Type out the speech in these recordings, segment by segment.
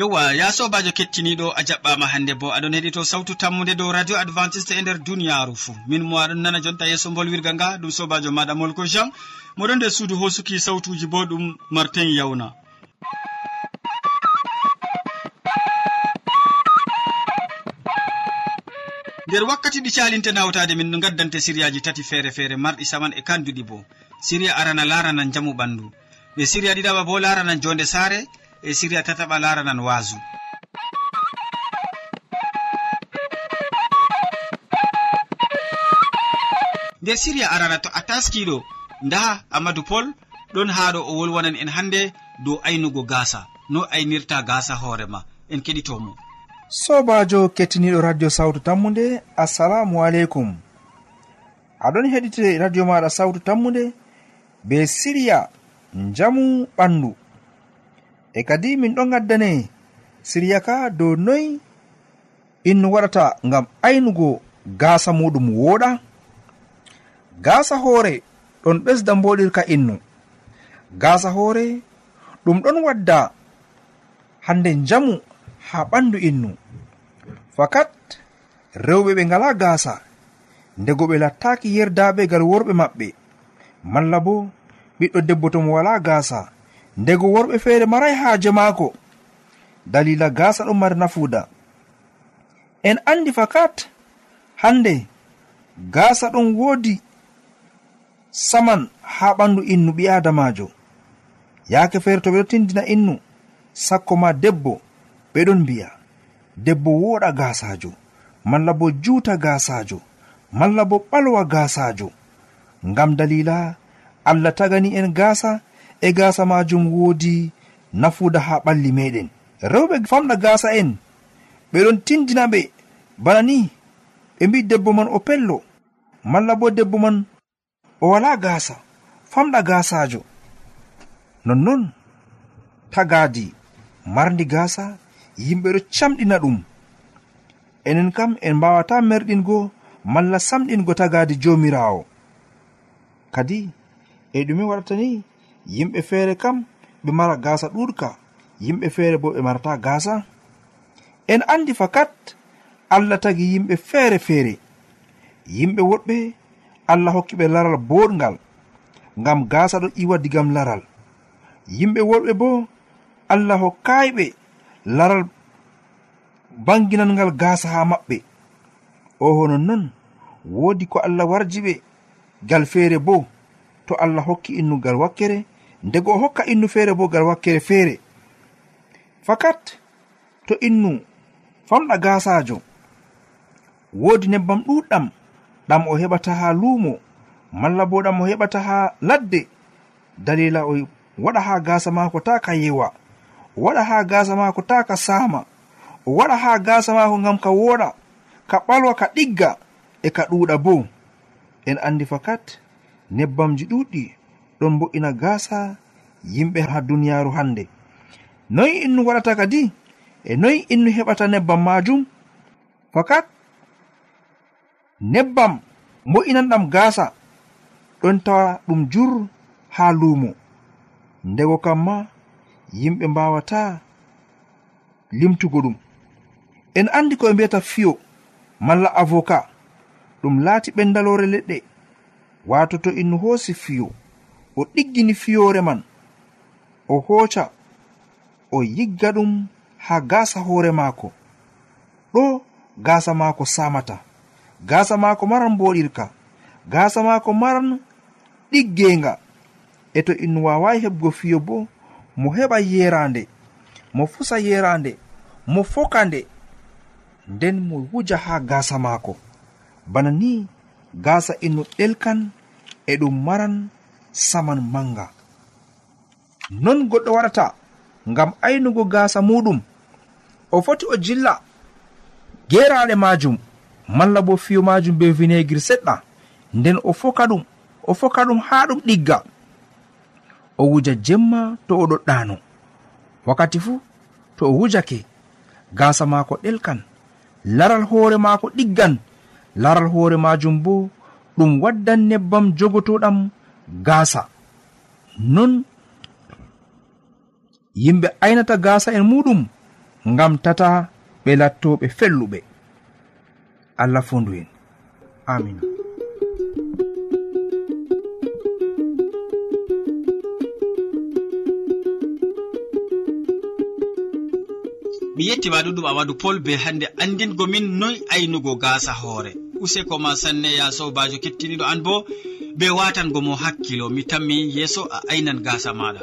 yowa ya sobajo kettiniɗo a jaɓɓama hande bo. Aɗon heɗito sawtu tammude dow radio adventiste e nder duniyaru fou min mo aɗon nana jonta yeeso bolwirga nga ɗum sobajo maɗa molko jean. Moɗon nder suudu hosuki sawtuji bo ɗum martin yawna. Nder wakkati ɗi calinte nawtade min gaddante siriyaji tati feere feere marɗi saman e kanduɗi bo. Siriya arana larana jamu ɓandu. Ɓe siriya ɗiɗaɓa bo larana jonde saare e siriya tataɓa laranan waasu. Nder siriya arana to a taskiɗo nda amadou pol ɗon haɗo o wolwanan en hannde dow aynugo gasa no aynirta gasa hoorema en keɗitomo sobajo kettiniɗo radio sawtu tammude assalamu aleykum. Aɗon heɗite radio maɗa sawtu tammude be siriya jamu ɓandu. e kadi min ɗon gaddane siriya ka dow noyi innu waɗata ngam aynugo gaasa muɗum wooɗa. Gaasa hoore ɗon ɓesda mboɗirka innu. Gaasa hoore ɗum ɗon wadda hande njamu ha ɓandu innu. Fakat rewɓe ɓe ngala gaasa ndego ɓe lattaki yerdabegal worɓe maɓɓe malla bo ɓiɗɗo debbo tomo wala gaasa ndego worɓe feere maray haaje maako. Dalila gasa ɗon mari nafuuda. En andi fakat hande gasa ɗon woodi saman haa ɓandu innu ɓi adamajo yaake feere to ɓe ɗo tindina innu sakko ma debbo ɓeɗon mbi'a. Debbo wooɗa gasajo malla bo juuta gasajo malla bo ɓalwa gasajo ngam dalila allah tagani en gasa e gasa majum woodi nafuda ha ɓalli meɗen rewɓe famɗa gasa en ɓeɗon tindinaɓe bana ni ɓe mbi debbo man o pello malla bo debbo man o wala gasa famɗa gasajo nonnon tagadi mardi gasa yimɓe ɗo camɗina ɗum. Enen kam en mbawata merɗingo malla samɗingo tagadi jomirawo kadi e ɗume waɗata ni yimɓe feere kam ɓe mara gasa ɗuɗka yimɓe feere bo ɓe marata gasa en andi fakat allah tagi yimɓe feere feere. Yimɓe woɗɓe allah hokki ɓe laral boɗgal ngam gasa ɗo iwa digam laral. Yimɓe woɗɓe bo allah hokkayɓe laral banginalngal gasa ha maɓɓe. O honon woodi ko allah warji ɓe gal feere bo to allah hokki innugal wakkere ndego o hokka innu feere bo gal wakkere feere. Fakat to innu famɗa gasajo woodi nebbam ɗuɗɗam ɗam o heɓata ha luumo malla bo ɗam o heɓata ha ladde dalila o waɗa ha gasa maako ta ka yewa o waɗa ha gasa maako ta ka sama o waɗa ha gasa maako ngam ka woɗa ka ɓalwa ka ɗigga e ka ɗuuɗa bo. En andi fakat nebbamji ɗuɗɗi ɗon mbo'ina gasa yimɓe ha duniyaru hande noyi innu waɗata kadi e noyi innu heɓata nebbam majum fakat nebbam mbo'inan gasa ɗon tawa ɗum jur ha lumo ndego kam ma yimɓe mbawata limtugo ɗum. En andi koɓe mbiyata fiyo malla avocat ɗum laati ɓendalore leɗɗe. Wato to innu hoosi fiyo. o ɗiggini fiyore man o hooca o yigga ɗum ha gasa hoore maako. Ɗo gasa maako samata gasa maako maran mboɗirka gasa maako maran ɗiggenga. E to innu wawayi heɓgo fiyo bo mo heɓa yerande mo fusa yerande mo foka nde nden mo wuja ha gasa maako. Bana ni gasa innu ɗelkan e ɗum maran saman manga. Non goɗɗo warata ngam aynugo gasa muɗum. O foti o jilla geraɗe majum malla bo fiyo majum be vinegir seɗɗa. Nden o foka ɗum o foka ɗum ha ɗum ɗigga. O wuja jemma to o ɗoɗɗano wakkati fuu to o wujake gasa mako ɗelkan. Laral hoore mako ɗiggan. Laral hoore majum bo ɗum waddan nebbam jogotoɗam gaasa. Non yimɓe aynata gaasa en muɗum ngam tata ɓe lattoɓe felluɓe. Allah fondu en. Amina mi yettima ɗuɗum amadou pol be hannde andingomin noy aynugo gasa hoore. Useko ma sanne ya sobajo kettiniɗo an bo be watango mo hakkilo mi tammi yeeso a aynan gasa maɗa.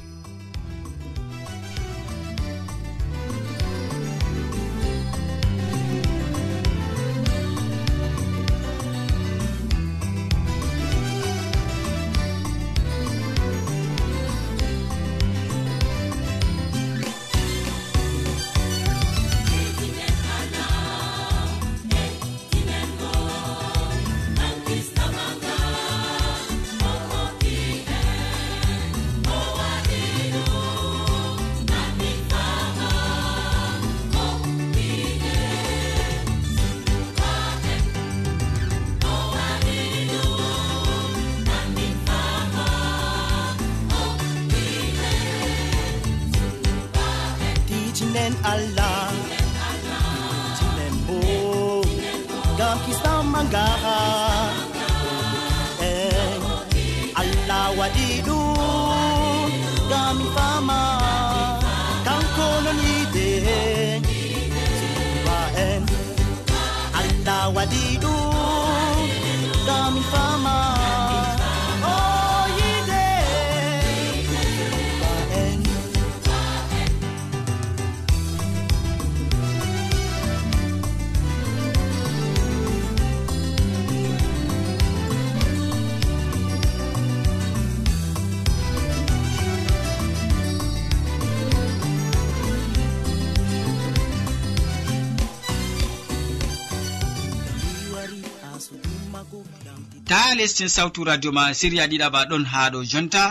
ha lestin sawtu radio ma siriya ɗiɗaɓa ɗon ha ɗo jonta.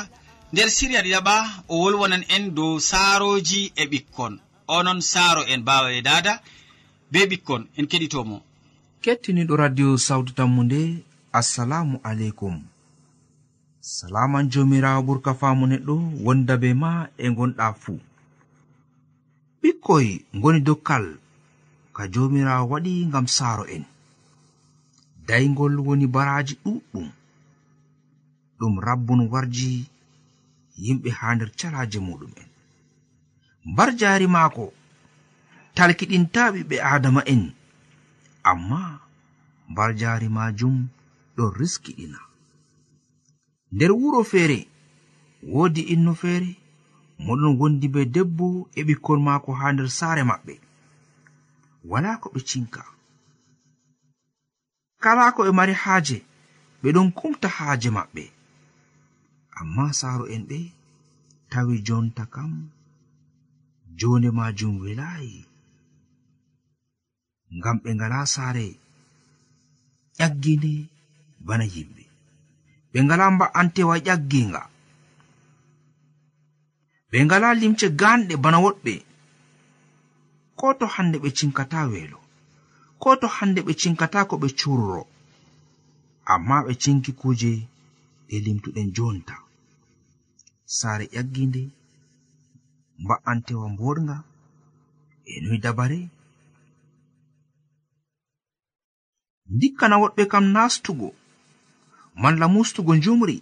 Nder siriya ɗiɗaɓa o wolwonan en dow saaroji e ɓikkon. Onon saaro en bawa e dada be ɓikkon. En keɗitomo. Kettiniɗo radio sawtu tammu nde assalamu aleykum. Salaman jomirawo ɓurka famu neɗɗo wonda be ma e gonɗa fuu. Ɓikkoy goni dokkal ka jomirawo waɗi ngam saaro en. daygol woni baraji ɗuɗɗum. Ɗum rabbun warji yimɓe ha nder calaje muɗum'en mbar jaari maako talkiɗinta ɓiɓɓe adama en. Amma mbar jaari majum ɗon riskiɗina. Nder wuro feere woodi inno feere moɗon wondi be debbo e ɓikkon maako ha nder saare maɓɓe. Wala ko ɓe cinka. kala ko ɓe mari haaje ɓe ɗon kumta haaje maɓɓe. Amma saaro en ɓe tawi jonta kam jonde majum welayi ngam ɓe ngala saare ƴaggine bana yimɓe. Ɓe ngala mba'antewa ƴagginga. Ɓe ngala limce ganɗe bana woɗɓe. Ko to hande ɓe cinkata weelo. ko to hande ɓe cinkatako ɓe curro. Amma ɓe cinki kuje ɗe limtuɗen jonta. Saare ƴagginde mba'antewa mborga e noyi dabare. Dikkana woɗɓe kam nastugo malla mustugo njumri.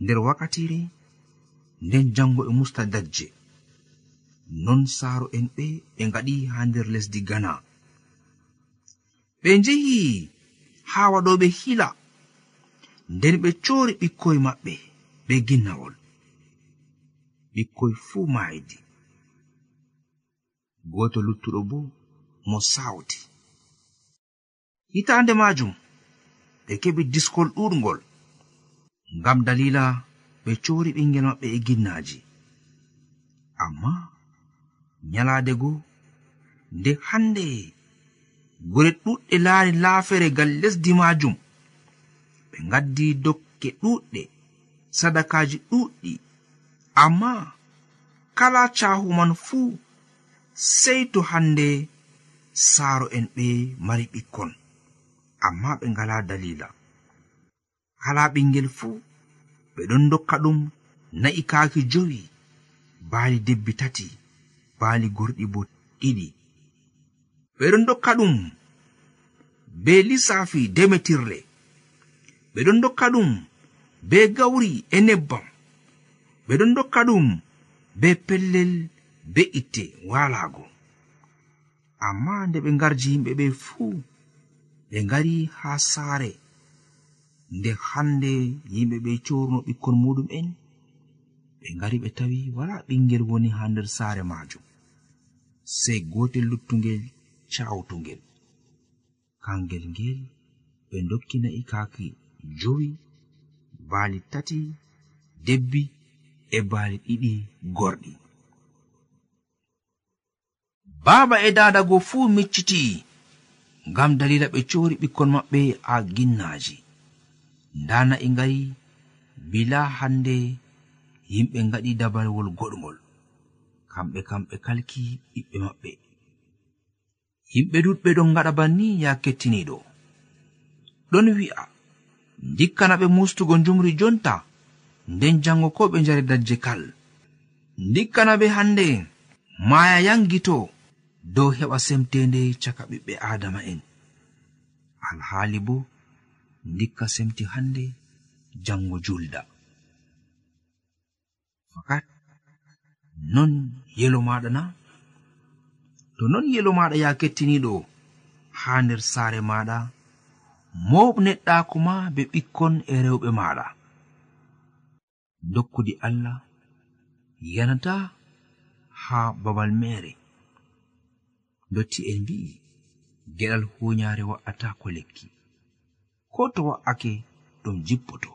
Nder wakkatire nden jango e musta dajje. non saaro en ɓe ɓe ngaɗi ha nder lesdi gana ɓe njehi ha waɗoɓe hila nden ɓe cori ɓikkoy maɓɓe be ginnawol. Ɓikkoy fuu maaydi. Goto luttuɗo bo mo sawti hitande majum ɓe keɓi diskol ɗuɗgol ngam dalila ɓe cori ɓingel maɓɓe e ginnaji amma nyalaade go nde hande gure ɗuɗɗe laari laafere gal lesdi maajum ɓe ngaddi dokke ɗuɗɗe sadakaji ɗuɗɗi. Amma kala caahu man fuu sey to hande saaro en ɓe mari ɓikkon. Amma ɓe ngala dalila kala ɓingel fuu ɓe ɗon dokka ɗum na'i kaaki jowi baali debbi tati. paali gorɗi bo ɗiɗi. Ɓeɗon dokka ɗum be lissafi demetirle. Ɓeɗon dokka ɗum be gawri e nebbam. Ɓeɗon dokka ɗum be pellel be itte walago amma nde ɓe garji yimɓe ɓe fuu ɓe ngari ha saare. Nde hande yimɓe ɓe corno ɓikkon muɗum'en ɓe ngari ɓe tawi wala ɓingel woni ha nder saare majum sey gotel luttungel cawtungel. Kangel ngel ɓe dokkina'i kaaki jowi baali tati debbi e baali ɗiɗi gorɗi. Baaba e dadago fuu micciti'i ngam dalila ɓe cori ɓikkon maɓɓe a ginnaji nda na'i ngari bila hande yimɓe ngaɗi dabarwol goɗgol kamɓe kam ɓe kalki ɓiɓɓe maɓɓe. Yimɓe ɗuɗɓe ɗon ngaɗa banni ya kettiniɗo ɗon wi'a ndikkana ɓe mustugo njumri jonta nden jango ko ɓe njari dajje kal. Ndikkana ɓe hannde maaya yangito dow heɓa semtende caka ɓiɓɓe adama'en. Alhaali bo ndikka semti hannde jango julda. Fakat non yelo maɗa na? To non yelo maɗa ya kettiniɗo ha nder saare maɗa mobneɗɗako ma be ɓikkon e rewɓe maɗa. Dokkudi allah yanata ha babal mere. Dotti en mbi'i geɗal hunyare wa'ata ko lekki. Ko to wa'ake ɗum jippoto.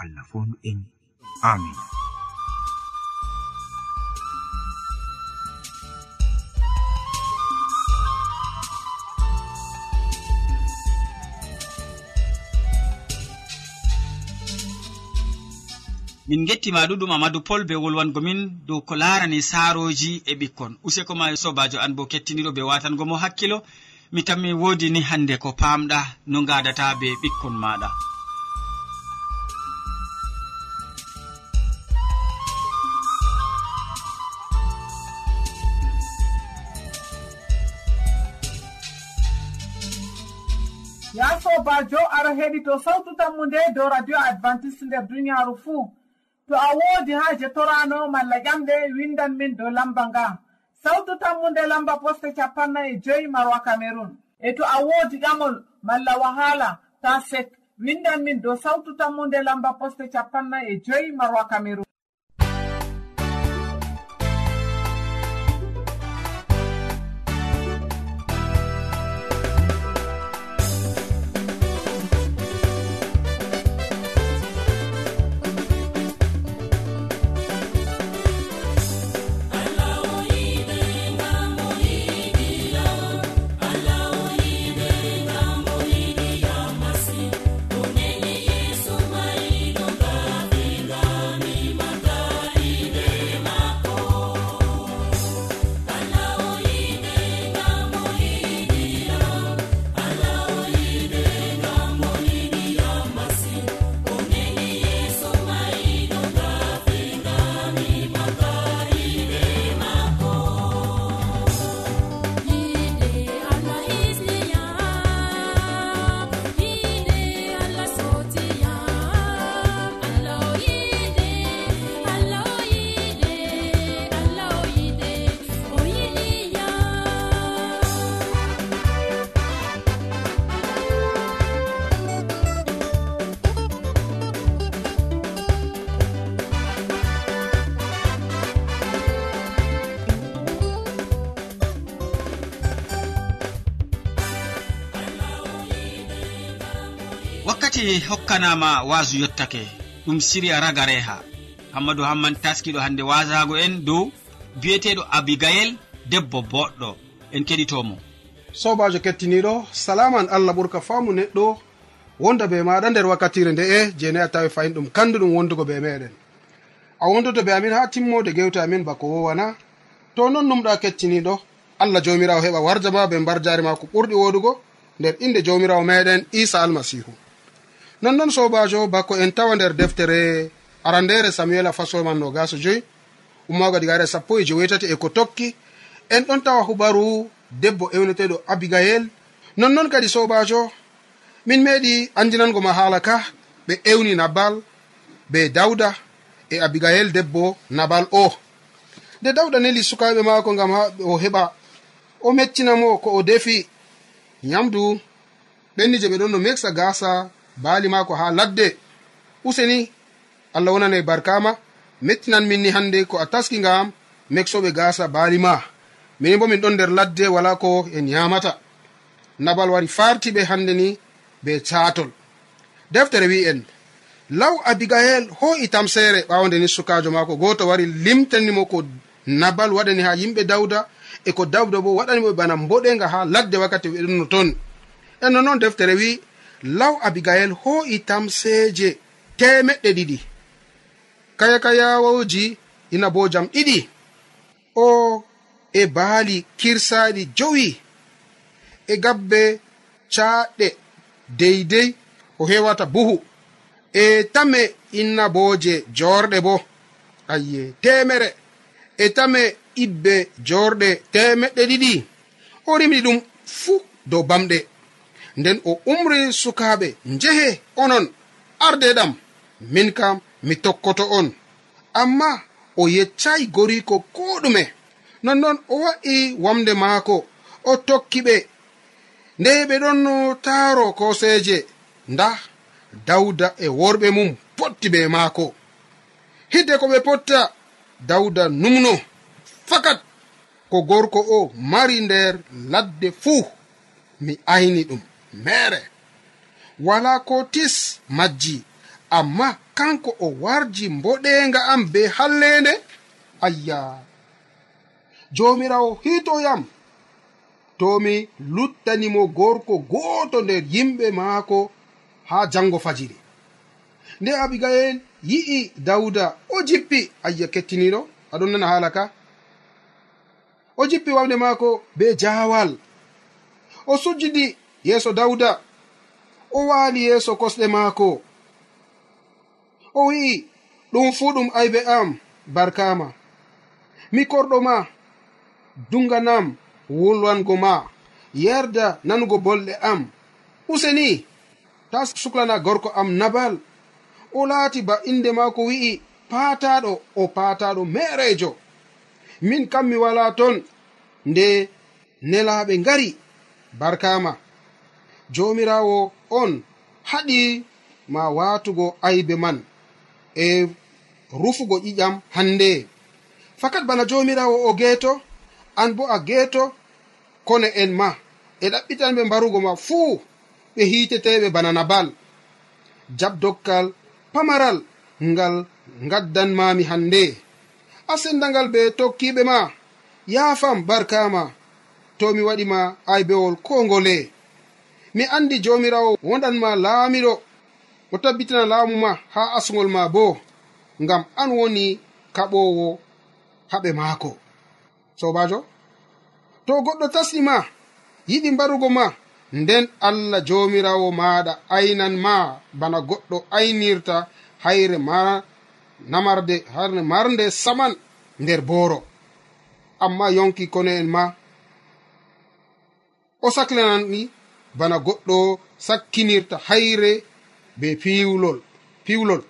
Allah fondu en. Amin. min gettima ɗuɗum amadou pol be wolwango min dow ko larani saroji e ɓikkon. Useko ma sobajo an bo kettiniɗo be watango mo hakkilo. Mi tammi wodi ni hande ko pamɗa no gadata be ɓikkon maɗa ya sobajo aɗa heɗi to sawtu tammu nde dow radio adventiste nder duniyaru fuu. to a woodi haaje torano malla ƴamɗe windan min dow lamba nga sawtu tammude lamba poste capanna e joyi marwa cameron e to a woodi ƴamol malla wahala ta sek windan min dow sawtu tammude lamba poste capanna e joyi marwa cameron sawti hokkanama waasu yottake. Ɗum siriya ragareha. Hammadou hamman taskiɗo hande wasago en dow biyeteɗo abigayel debbo boɗɗo. En keɗitomo. Sobajo kettiniɗo salaman allah ɓurka famu neɗɗo wonda be maɗa nder wakkatire nde'e jeni a tawi fayin ɗum kanduɗum wondugo be meɗen. A wondoto be amin ha timmode gewte amin bako wowana. To non numɗa kettiniɗo allah jomirawo heɓa warja ma be mbar jari ma ko ɓurɗi wodugo nder inde jomirawo meɗen isa almasihu. nonnon sobajo bako en tawa nder deftere arandere samuel a fasolman no gaso joyi ummago diga ara sappo e jewetati e ko tokki. En ɗon tawa hubaru debbo ewneteɗo abigail nonnon kadi sobajo min meeɗi andinango ma haala ka ɓe ewni nabal be dawda e abigail debbo nabal o. Nde dawda neli sukaɓe maako gam ha o heɓa o mettinamo ko o defi. Nyamdu ɓenni je ɓe ɗon no meksa gasa baali maako ha ladde. Useni allah wonana e barkama mettinan min ni hannde ko a taski ngam meksoɓe gasa baali ma minin bo min ɗon nder ladde wala ko en yamata nabal wari fartiɓe hande ni be catol deftere wi en law abigail ho'itam seere ɓawde ni sukajo maako goto wari limtanimo ko nabal waɗani ha yimɓe dawda e ko dawda bo waɗanimo bana mboɗenga ha ladde wakkati ɓe ɗonno toon en nonnoon deftere wi' law abigail ho'i tamseeje temeɗɗe ɗiɗi. Kaya kayawoji ina bo jam ɗiɗi. O e baali kirsaɗi jowi e gabbe caɗɗe deydey o hewata buhu. E tame innaboje jorɗe bo. Ayye temere e tame ibbe jorɗe temeɗɗe ɗiɗi. O rimɗi ɗum fuu dow bamɗe. nden o umri sukaaɓe njehe onon ardeɗam min kam mi tokkoto on. Amma o yeccayi goriko ko ɗume. Nonnoon o wa'i wamde maako o tokki ɓe. Nde ɓe ɗon taaro koseeje nda dawda e worɓe mum potti be maako. Hidde ko ɓe potta dawda numno. Fakat ko gorko o mari nder ladde fuu mi ayni ɗum. mere wala ko tis majji amma kanko o warji mboɗenga am be hallende ayya. Jomirawo hitoyam tomi luttanimo gorko goto nder yimɓe maako ha jango fajiri. Nde abigayel yi'i dawda o jippi ayya kettiniɗo aɗon nana hala ka. O jippi wamde maako be jawal o sujjidi yeeso dawda o waali yeeso kosɗe maako. O wi'i ɗum fuu ɗum aybe am barkama mi korɗo ma dunganam wulwango ma yarda nanugo bolɗe am. Useni ta suklana gorko am nabal. O laati ba inde maako wi'i paataɗo o paataɗo merejo min kam mi wala ton nde nelaaɓe ngari barkama jomirawo on haɗi ma watugo aybe man. E rufugo ƴiƴam hande. Fakat bana jomirawo o geeto an bo a geeto kone en ma. E ɗaɓɓitanɓe mbarugo ma fuu ɓe hiteteɓe bana nabal jabdokkal pamaral ngal gaddanmami hande. A sendangal be tokkiɓe ma. Yaafam barkama. To mi waɗima aybewol ko ngole. mi andi jomirawo wonɗanma laamiɗo. O tabbitina laamu ma ha asugol ma bo ngam an woni kaɓowo haɓe maako. Sobajo to goɗɗo tasnima yiɗi mbarugo ma nden allah jomirawo maɗa aynan ma bana goɗɗo aynirta hayre ma namarde harne marnde saman nder booro. Amma yonki kono en ma o saklanani bana goɗɗo sakkinirta hayre be piwlol piwlol.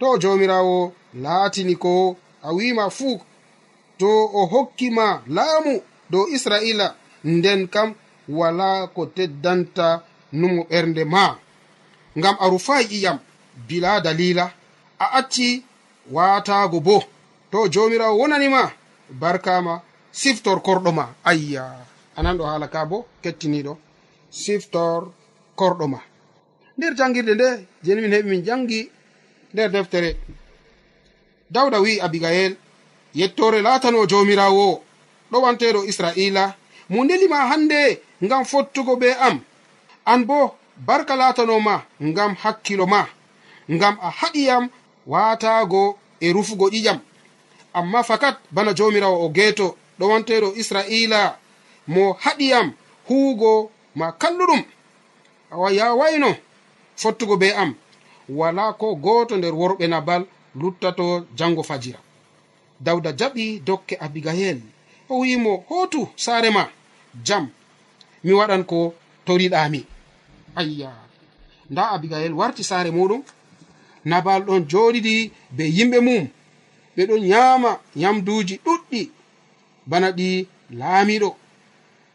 To jomirawo laatini ko a wima fuu to o hokkima laamu dow israila nden kam wala ko teddanta numo ɓernde ma. Ngam a rufayi iyam bila dalila a acci watago bo. To jomirawo wonanima barkama siftorkorɗo ma. Ayya anan ɗo haala ka bo kettiniɗo siftor korɗo ma. Nder jangirde nde jeni min heɓi min jangi nder deftere. Dawda wi'i abigayel yettore latano jomirawo ɗowanteɗo israila mo ndelima hande ngam fottugo be am. An bo barka latanoma ngam hakkilo ma ngam a haɗiyam watago e rufugo ƴiƴam amma fakat bana jomirawo o geeto ɗowanteɗo israila mo haɗiyam huugo ma kalluɗum. Ya wayno fottugo be am. Wala ko goto nder worɓe nabal luttato jango fajira. Dawda jaɓi dokke abigayel o wimo hotu saare ma jam. Mi waɗan ko toriɗami ayya. Nda abigayel warti saare muɗum. Nabal ɗon joɗiɗi be yimɓe mum. Ɓe ɗon nyama nyamduji ɗuɗɗi. Bana ɗi laamiɗo.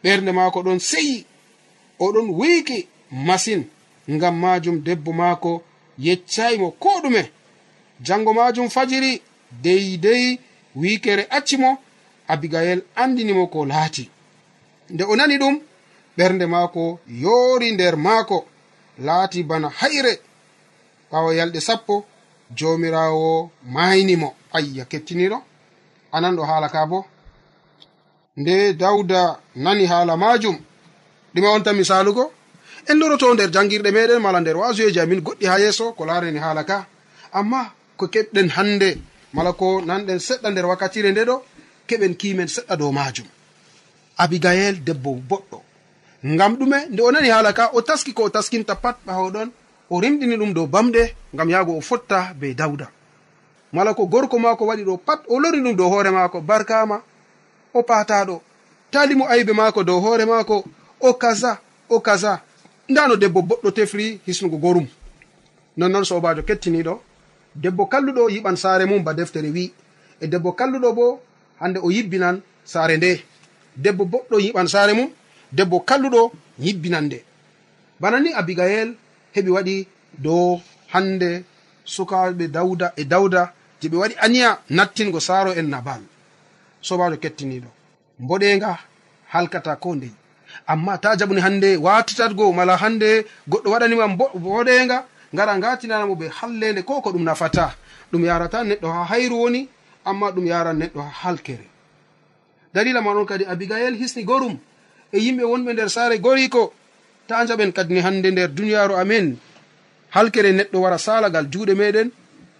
Ɓernde maako ɗon seyi. oɗon wiiki masin ngam majum debbo maako yeccaymo ko ɗume. Jango majum fajiri deydey wiikere accimo abigayel andinimo ko laati. Nde o nani ɗum ɓernde maako yoori nder maako laati bana hayre. Ɓawa yalɗe sappo jomirawo maynimo ayya kettiniɗo anan ɗo haala ka bo. Nde dawda nani haala majum ɗume on tan misalugo en loroto nder jangirɗe meɗen mala nder wasuyeji amin goɗɗi ha yeeso ko larani haala ka. Amma ko keɓɗen hande mala ko nanɗen seɗɗa nder wakkatire nde ɗo keɓen kimen seɗɗa dow majum. Abigail debbo boɗɗo. Ngam ɗume nde o nani haala ka o taski ko o taskinta pat ɓawo ɗon o rimɗini ɗum dow bamɗe ngam yahgo o fotta be dawda. Mala ko gorko maako waɗi ɗo pat o lori ɗum dow hoore maako barkama o pataɗo talimo aybe maako dow hoore maako o kaza o kaza. Nda no debbo boɗɗo tefri hisnugo gorum. Nonnoon sobajo kettiniɗo. Debbo kalluɗo yiɓan saare mum ba deftere wi. E debbo kalluɗo bo hande o yibbinan saare nde. Debbo boɗɗo yiɓan saare mum debbo kalluɗo yibbinan nde. Bana ni abigail heɓi waɗi dow hande sukaɓe dawda e dawda je ɓe waɗi aniya nattingo saaro en nabal. Sobajo kettiniɗo. Mboɗenga halkata ko ndey amma ta jaɓuni hannde watitatgo mala hannde goɗɗo waɗanima boɗenga ngara ngatinanamo ɓe hallende ko ko ɗum nafata. Ɗum yarata neɗɗo ha hayru woni amma ɗum yaran neɗɗo ha halkere dalila ma on kadi abigail hisni gorum e yimɓe wonɓe nder saare goriko ta jaɓen kadini hannde nder duniyaru amin halkere neɗɗo wara salagal juuɗe meɗen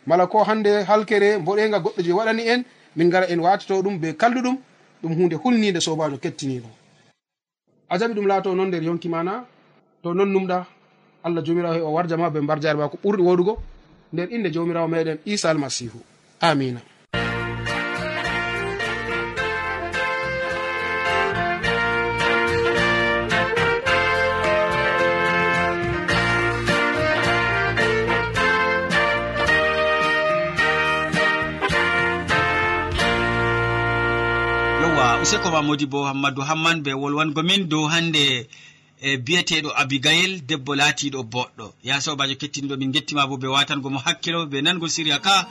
mala ko hannde halkere mboɗenga goɗɗo je waɗani en min ngara en watito ɗum be kalluɗum ɗum hunde hulnide sobajo kettiniɗo a jaɓi ɗum laato noon nder yonki mana to non numɗa allah jomirawo he o warja ma be mbar jare ma ko ɓurɗi woɗugo. Nder inde jomirawo meɗen isa almasihu amina useko ma modi bo hammadou hamman be wolwango min dow hande e biyeteɗo abigail debbo laatiɗo boɗɗo. Ya sobajo kettinɗo min gettima bo be watango mo hakkilo be nango siriya ka.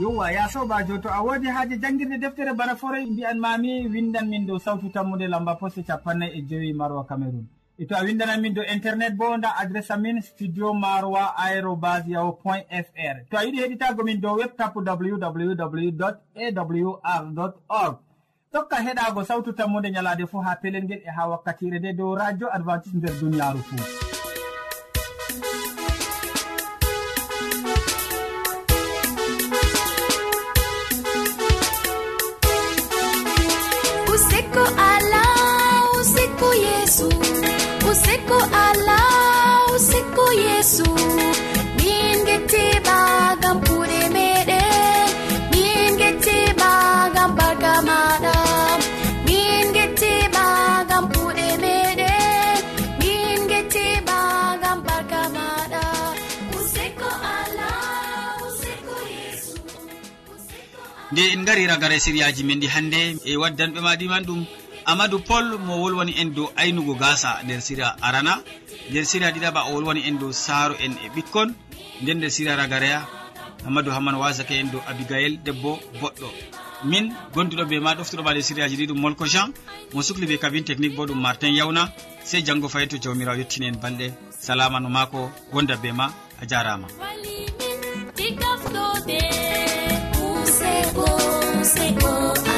yowa ya sobajo to a wodi haaji jangguirde deftere bana forey mbiyan mami windan min dow sawtu tammude lamba poste capannay e joyi maroa cameron e to a windanan min dow internet bo nda adresse amin studio maroa aérobas yaho point fr. To a yiɗi heɗitago min dow webtap www awr org. Tokka heɗago sawtu tammude ñalade fo ha pelel ngel e ha wakkatire nde dow radio advantice nder duniyaru fou gari ragare siriyaji men ɗi hannde e waddanɓe ma ɗiman ɗum amadou pol mo wolwani en dow aynugo gasa nder siria arana. Nder siria ɗiɗaɓa o wolwani en dow saaro en e ɓikkon. Nden nder siria ragareya amadou hamman wasake en dow abigail debbo boɗɗo. Min gonduɗo be ma ɗoftuɗoma nder siriyaji ɗi ɗum molko jean. Mo sukli be kabine technique bo ɗum martin yawna. Sey janggo fayin to jawmirawo yettini en balɗe. Salama no mako gonda be ma a jarama. Wali min, useko